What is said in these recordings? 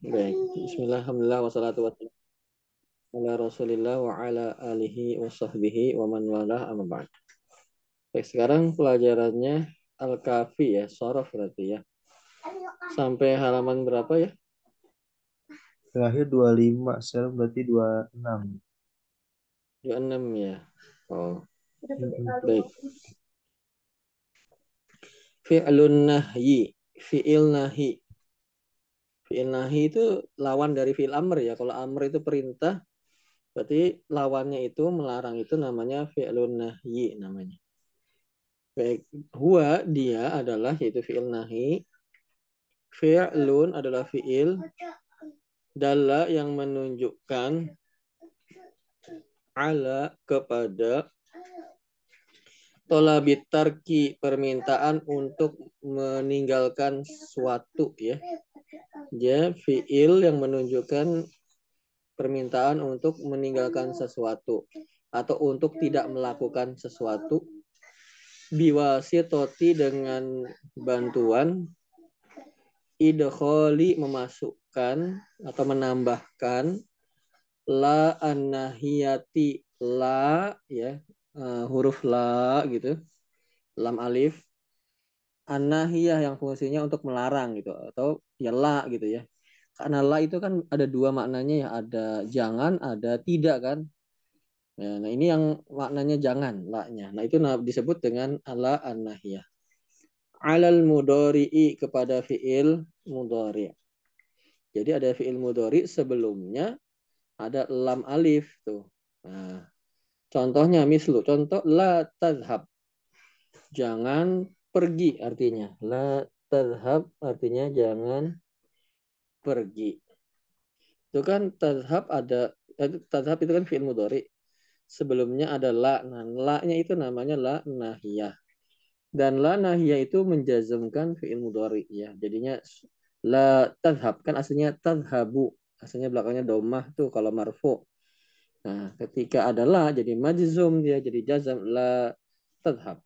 Baik. Bismillah, alhamdulillah, wassalatu wassalamu ala rasulillah wa ala alihi wa sahbihi wa man wala amma ba'd. Baik, sekarang pelajarannya Al-Kafi ya, sorof berarti ya. Sampai halaman berapa ya? Terakhir 25, sekarang berarti 26. 26 ya. Oh. Baik. Fi'lun nahyi. Fi'il nahi. Fi'il nahi itu lawan dari fi'il amr ya. Kalau amr itu perintah, berarti lawannya itu melarang itu namanya fi'lun nahyi namanya. Baik, huwa dia adalah yaitu fi'il nahi. Fi'lun adalah fi'il dalla yang menunjukkan ala kepada tolabit tarki permintaan untuk meninggalkan suatu ya. Dia fiil yang menunjukkan permintaan untuk meninggalkan sesuatu atau untuk tidak melakukan sesuatu. Biwasitoti dengan bantuan. Idkholi memasukkan atau menambahkan. La annahiyati la ya uh, huruf la gitu. Lam alif. Anahiyah yang fungsinya untuk melarang gitu atau ya la gitu ya. Karena la itu kan ada dua maknanya ya. Ada jangan ada tidak kan. Ya, nah ini yang maknanya jangan la-nya. Nah itu disebut dengan ala anahiyah alal mudori'i kepada fiil mudori jadi ada fiil mudori sebelumnya ada lam alif tuh. Nah Contohnya mislu, contoh la tazhab. Jangan pergi artinya. La tazhab artinya jangan pergi. Itu kan tazhab ada eh, tazhab itu kan fi'il mudhari. Sebelumnya ada la. Nah, la-nya itu namanya la nahiyah. Dan la nahiyah itu menjazmkan fi'il mudhari ya. Jadinya la tazhab kan aslinya tazhabu. Aslinya belakangnya domah tuh kalau marfu. Nah, ketika ada la jadi majzum dia jadi jazam la tadhab.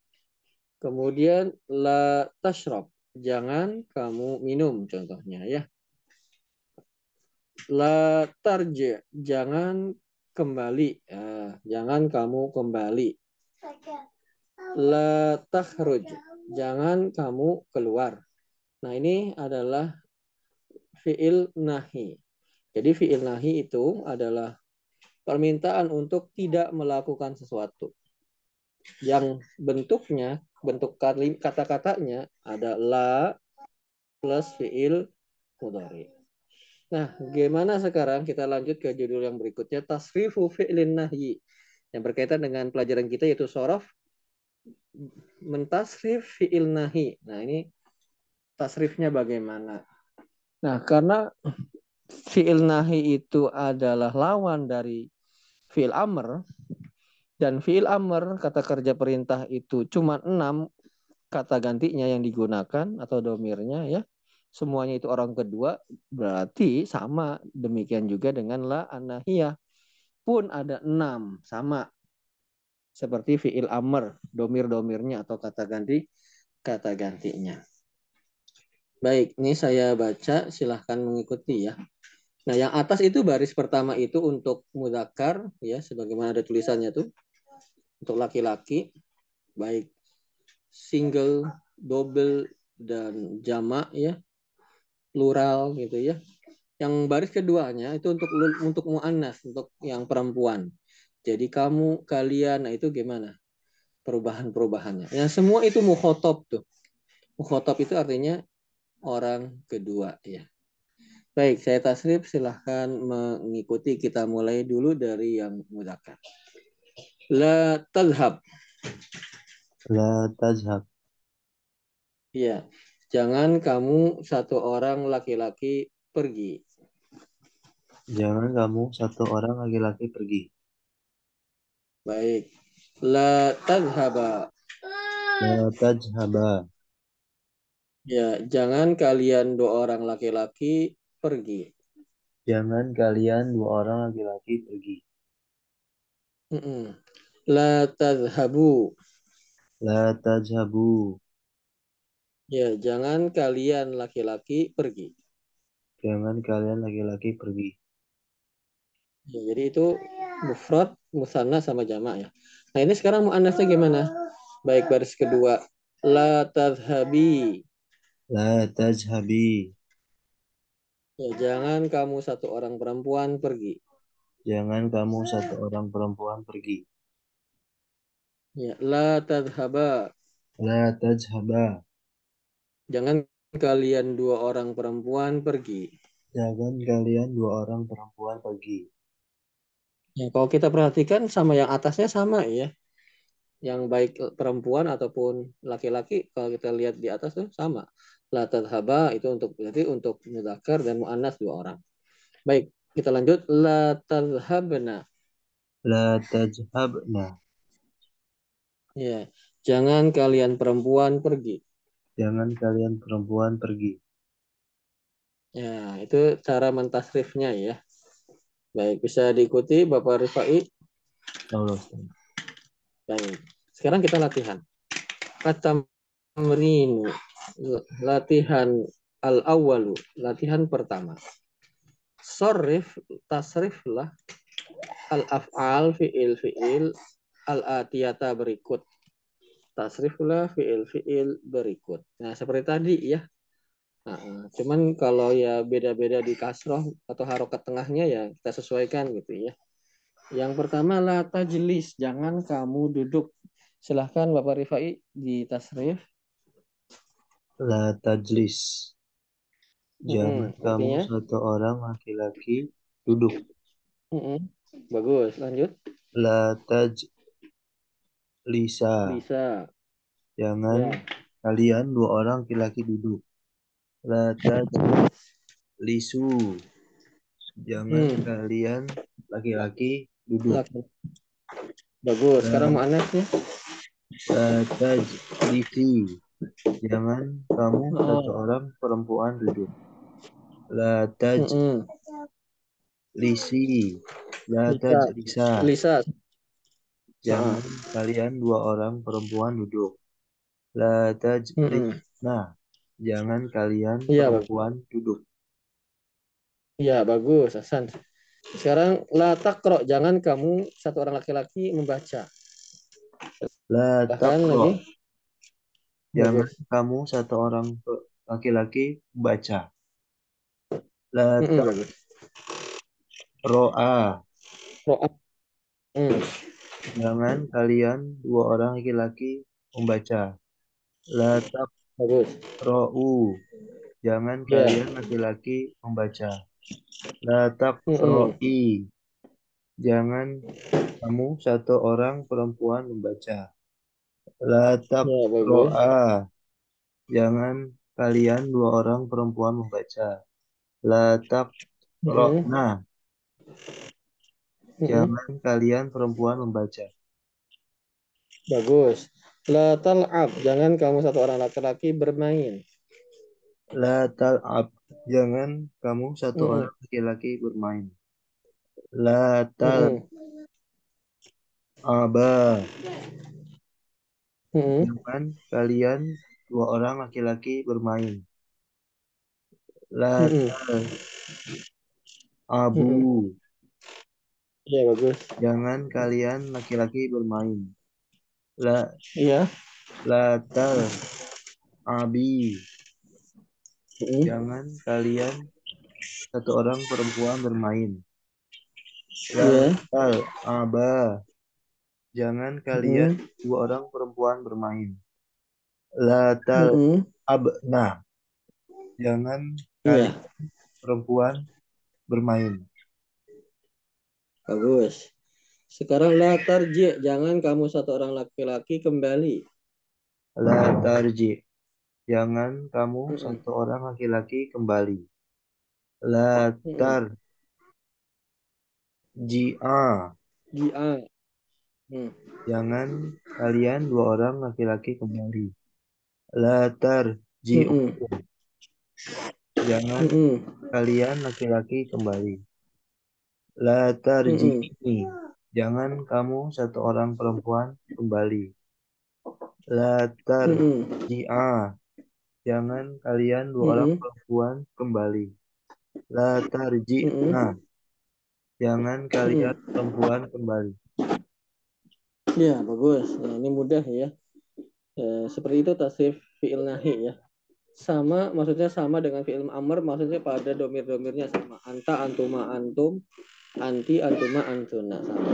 Kemudian la tashrab. Jangan kamu minum contohnya ya. La tarji. Jangan kembali. Ya, jangan kamu kembali. La takhruj. Jangan kamu keluar. Nah, ini adalah fi'il nahi. Jadi fi'il nahi itu adalah permintaan untuk tidak melakukan sesuatu. Yang bentuknya, bentuk kata-katanya ada la plus fiil mudhari. Nah, gimana sekarang kita lanjut ke judul yang berikutnya tasrifu fi'lin nahyi yang berkaitan dengan pelajaran kita yaitu sorof mentasrif fi'il nahi. Nah, ini tasrifnya bagaimana? Nah, karena fi'il nahi itu adalah lawan dari fi'il amr dan fi'il amr kata kerja perintah itu cuma enam kata gantinya yang digunakan atau domirnya ya. Semuanya itu orang kedua berarti sama. Demikian juga dengan la anahiyah. Pun ada enam sama. Seperti fi'il amr domir-domirnya atau kata ganti kata gantinya. Baik ini saya baca silahkan mengikuti ya Nah, yang atas itu baris pertama itu untuk mudakar ya sebagaimana ada tulisannya tuh. Untuk laki-laki baik single, double dan jamak ya. Plural gitu ya. Yang baris keduanya itu untuk untuk muannas, untuk yang perempuan. Jadi kamu, kalian, nah itu gimana? Perubahan-perubahannya. Yang semua itu mukhotop tuh. Mukhotop itu artinya orang kedua ya. Baik, saya tasrif silahkan mengikuti. Kita mulai dulu dari yang mudakar. La tazhab. La tazhab. Iya, jangan kamu satu orang laki-laki pergi. Jangan kamu satu orang laki-laki pergi. Baik. La tazhaba. La tazhaba. Ya, jangan kalian dua orang laki-laki pergi. Jangan kalian dua orang laki-laki pergi. Mm -mm. La tazhabu. La tazhabu. Ya, jangan kalian laki-laki pergi. Jangan kalian laki-laki pergi. Ya, jadi itu mufrad, musanna sama jamak ya. Nah ini sekarang muannasnya gimana? Baik baris kedua. La tadhabi. La tajhabi. Ya, jangan kamu satu orang perempuan pergi. Jangan kamu satu orang perempuan pergi. Ya, la tadhaba. La tajhaba. Jangan kalian dua orang perempuan pergi. Jangan kalian dua orang perempuan pergi. Ya, kalau kita perhatikan sama yang atasnya sama ya. Yang baik perempuan ataupun laki-laki kalau kita lihat di atas tuh sama. La tadhaba itu untuk berarti untuk mudzakkar dan muannas dua orang. Baik, kita lanjut la tadhhabna. La tajhabna. Ya, jangan kalian perempuan pergi. Jangan kalian perempuan pergi. Ya, itu cara mentasrifnya ya. Baik, bisa diikuti Bapak Rifai. Allah. Baik. Sekarang kita latihan. At-tamrinu. Latihan al-awwalu. Latihan pertama. Sorrif, tasriflah al-af'al fi'il fi'il al-atiyata berikut. Tasriflah fi'il fi'il berikut. Nah, seperti tadi ya. Nah, cuman kalau ya beda-beda di kasroh atau harokat tengahnya ya kita sesuaikan gitu ya. Yang pertama la tajlis, jangan kamu duduk. Silahkan Bapak Rifai di tasrif. La tajlis. Jangan Mm-mm, kamu artinya? satu orang laki-laki duduk. Mm-mm. Bagus, lanjut. La tajlisa. Bisa. Jangan Ya. kalian dua orang laki-laki duduk. La tajlisu. Jangan Hmm. kalian laki-laki duduk. Bagus. Sekarang muannasnya. La tajlisi. Jangan kamu Oh. satu orang perempuan duduk. La tajlisi. Mm-mm. La Bisa. tajlisa. Lisa. Jangan Ah. kalian dua orang perempuan duduk. La tajlis. Mm-mm. Nah, jangan kalian bagus. perempuan duduk. Iya, bagus, Hasan. Sekarang la taqra, jangan kamu satu orang laki-laki membaca. La taqra. lagi. Jangan Bagus. kamu satu orang laki-laki baca. La bagus. taqro'a. Ro'a. Mm. Jangan kalian dua orang laki-laki membaca. La Bagus. taqro'u. Jangan Ya. kalian laki-laki membaca. La taqro'i. Jangan kamu satu orang perempuan membaca. La Ya, taqro'a. Jangan kalian dua orang perempuan membaca. La. Mm-mm. Jangan kalian perempuan membaca. Bagus. La tal'ab, jangan kamu satu orang laki-laki bermain. La tal'ab. Jangan kamu satu Mm-mm. orang laki-laki bermain. La tal'aba. Mm-mm. Mm-mm. Jangan kalian dua orang laki-laki bermain. La Mm-mm. tal'abu. Iya, bagus. Jangan kalian laki-laki bermain. La Iya. la tal'abi. Mm-mm. Jangan kalian satu orang perempuan bermain. Iya. La tal'aba. Jangan kalian Mm-mm. dua orang perempuan bermain. La Mm-mm. tal'abna. Jangan Iya, kalian perempuan bermain. bagus. Sekarang la tarji, jangan kamu satu orang laki-laki kembali. La tarji. Jangan kamu Mm-mm. satu orang laki-laki kembali. La Mm-mm. tarji'a. Ji'a. Hmm. Jangan kalian dua orang laki-laki kembali. La tarji'u. Mm-mm. Jangan Mm-mm. kalian laki-laki kembali. La Mm-mm. tarji'i. Jangan kamu satu orang perempuan kembali. La Mm-mm. Jangan kalian dua orang Mm-mm. perempuan kembali. La tarji. Mm-mm. Nah, jangan kalian perempuan kembali. Ya, bagus. Nah, ini mudah ya. ya. Seperti itu tasrif fi'il nahi ya. Sama, maksudnya sama dengan fi'il amr, maksudnya pada domir-domirnya sama. Anta, antuma, antum, anti, antuma, antuna. Sama.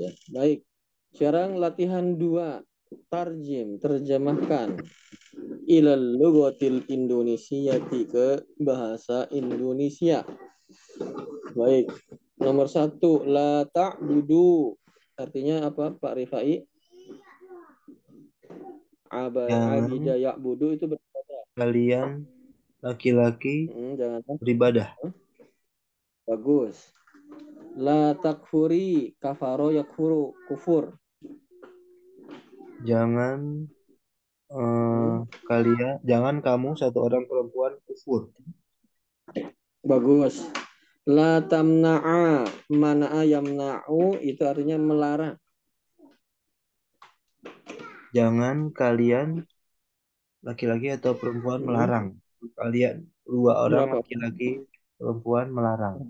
Ya, baik. Sekarang latihan dua. Tarjim, terjemahkan. Ilal lugatil Indonesiati ke bahasa Indonesia. Baik. Nomor satu, la ta'budu. Artinya apa Pak Rifai? Aba, Jangan. abida ya'budu itu beribadah. Kalian laki-laki Hmm, jangan beribadah. bagus. La takfuri kafaro yakfuru kufur. Jangan eh, kalian, jangan kamu satu orang perempuan kufur. Bagus. La tamna'a mana'a yamna'u itu artinya melarang. Jangan kalian laki-laki atau perempuan Hmm. melarang. Kalian dua orang laki-laki perempuan melarang.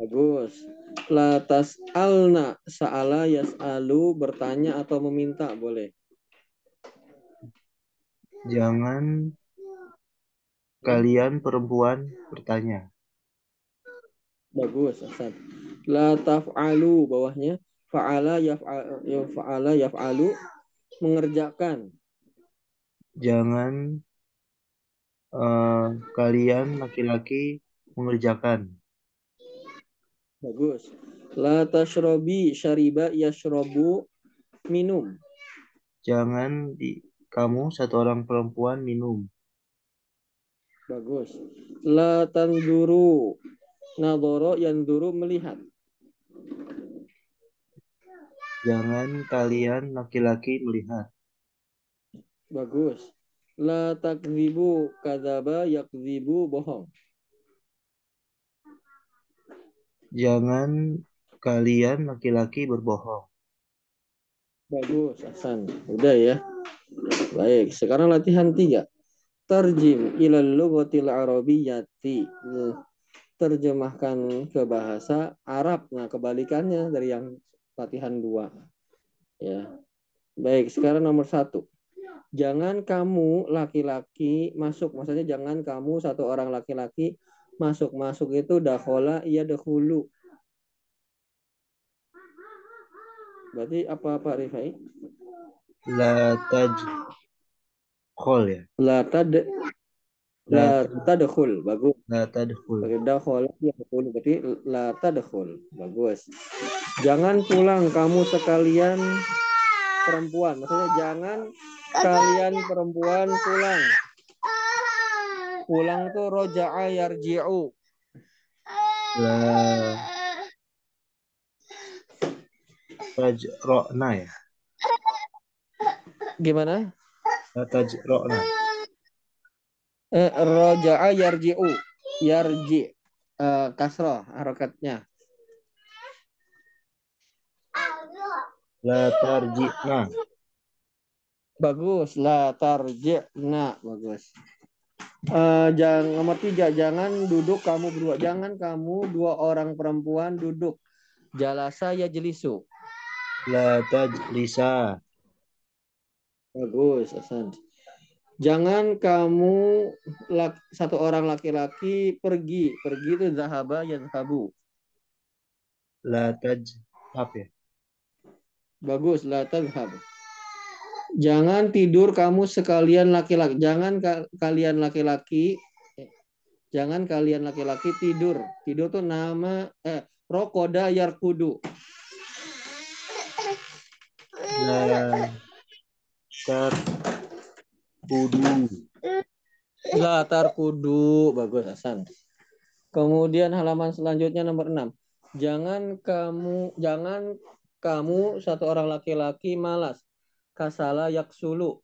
Bagus. La tas'alna sa'ala yas'alu bertanya atau meminta boleh. Jangan kalian perempuan bertanya. Bagus, Hasan. La taf'alu bawahnya fa'ala ya fa'ala yaf'alu mengerjakan. Jangan eh, kalian laki-laki mengerjakan. Bagus. La tashrobi syariba yashrobu minum. Jangan di kamu satu orang perempuan minum. Bagus. La tanzuru nadoro yanzuru melihat. Jangan kalian laki-laki melihat. Bagus. La takzibu kadzaba yakzibu bohong. Jangan kalian laki-laki berbohong. Bagus, Hasan. Udah ya. Baik, sekarang latihan tiga. Tarjim ilal lughatil arabiyyati. Nih, Terjemahkan ke bahasa Arab. Nah, kebalikannya dari yang latihan dua. Ya. Baik, sekarang nomor satu. Jangan kamu laki-laki masuk. Maksudnya jangan kamu satu orang laki-laki masuk. Masuk itu dakhola iya dahulu. Berarti apa Pak Rifai? La taj khol ya. La tad la tadkhul. Bagus. La tadkhul. Dakhol ya betul berarti la tadkhul. Bagus. Jangan pulang kamu sekalian perempuan. Maksudnya jangan kalian perempuan pulang. Pulang tuh roja'a yarji'u. La tajrona ya. Gimana? Tajrona. Eh, roja'a yarji'u. Yarji. Eh, kasroh harokatnya. La tarjina. Bagus. La tarji'na. Bagus. Eh, jangan nomor tiga jangan duduk kamu berdua. Jangan kamu dua orang perempuan duduk. Jalasa ya jelisu. La tajlisa. bagus Hasan. Jangan kamu satu orang laki-laki pergi. Pergi itu zahaba ya zahabu. La tajhab ya. bagus la tadhhab jangan tidur kamu sekalian laki-laki jangan ka- kalian laki-laki eh, jangan kalian laki-laki tidur tidur tuh nama eh rokoda yarkudu La tarkudu. La tarkudu. Bagus Hasan. Kemudian halaman selanjutnya nomor 6. Jangan kamu jangan kamu satu orang laki-laki malas. Kasala yaksulu.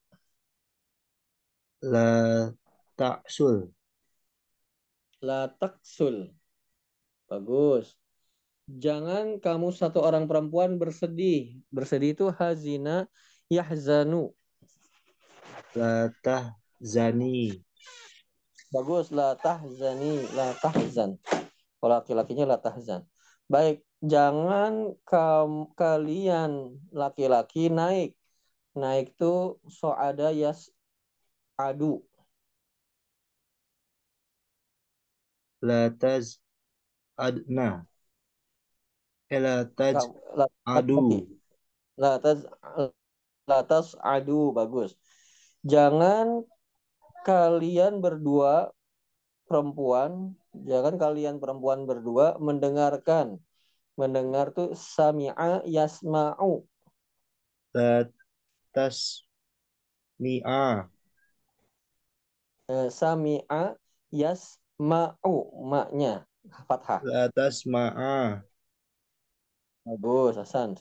La taksul. La taksul. Bagus. Jangan kamu satu orang perempuan bersedih. Bersedih itu hazina yahzanu. La tahzani. Bagus. La tahzani. La tahzan. Kalau laki-lakinya la tahzan. Baik. Jangan kam, kalian laki-laki naik. Naik tuh so'ada yas adu. La taz adna. Eh, la taj La, adu. La taz Latas adu bagus. Jangan kalian berdua perempuan, jangan kalian perempuan berdua mendengarkan. Mendengar tuh sami'a yasma'u. Latas mi'a. Eh, sami'a yasma'u maknya fathah. Latas ma'a. Bagus, Hasan.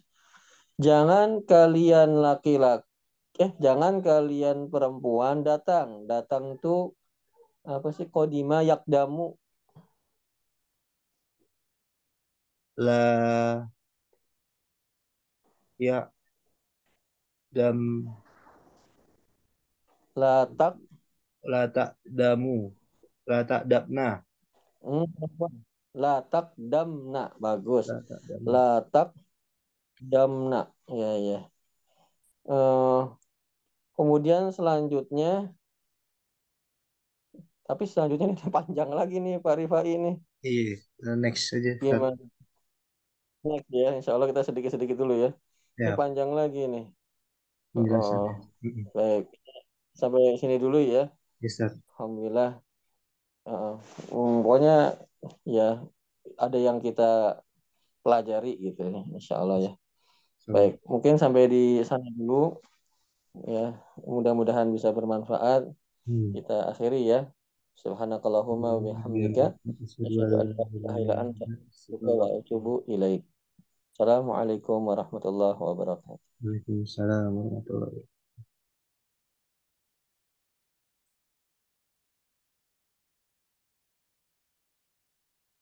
Jangan kalian laki-laki eh jangan kalian perempuan datang. Datang tuh apa sih kodima yakdamu La ya dam latak la tak damu. La tak dabna hmm, latak damna. Bagus. Damna. Latak damna. Ya ya. Uh, kemudian selanjutnya tapi selanjutnya ini panjang lagi nih Pak Rifai ini. Iya next aja. Gimana next ya Insya Allah kita sedikit-sedikit dulu ya. Ya. ini panjang lagi nih Penjelasan. oh, baik. Sampai sini dulu ya. Yes, Alhamdulillah. Uh, um, pokoknya ya ada yang kita pelajari gitu ya Insya Allah ya. So. baik mungkin sampai di sana dulu. Ya mudah-mudahan bisa bermanfaat. Hmm. kita akhiri ya. Subhanakallahumma wa bihamdika. Asyhadu an la ilaha illa anta. astaghfiruka wa atubu ilaik. Assalamualaikum warahmatullahi wabarakatuh. Waalaikumsalam warahmatullahi wabarakatuh.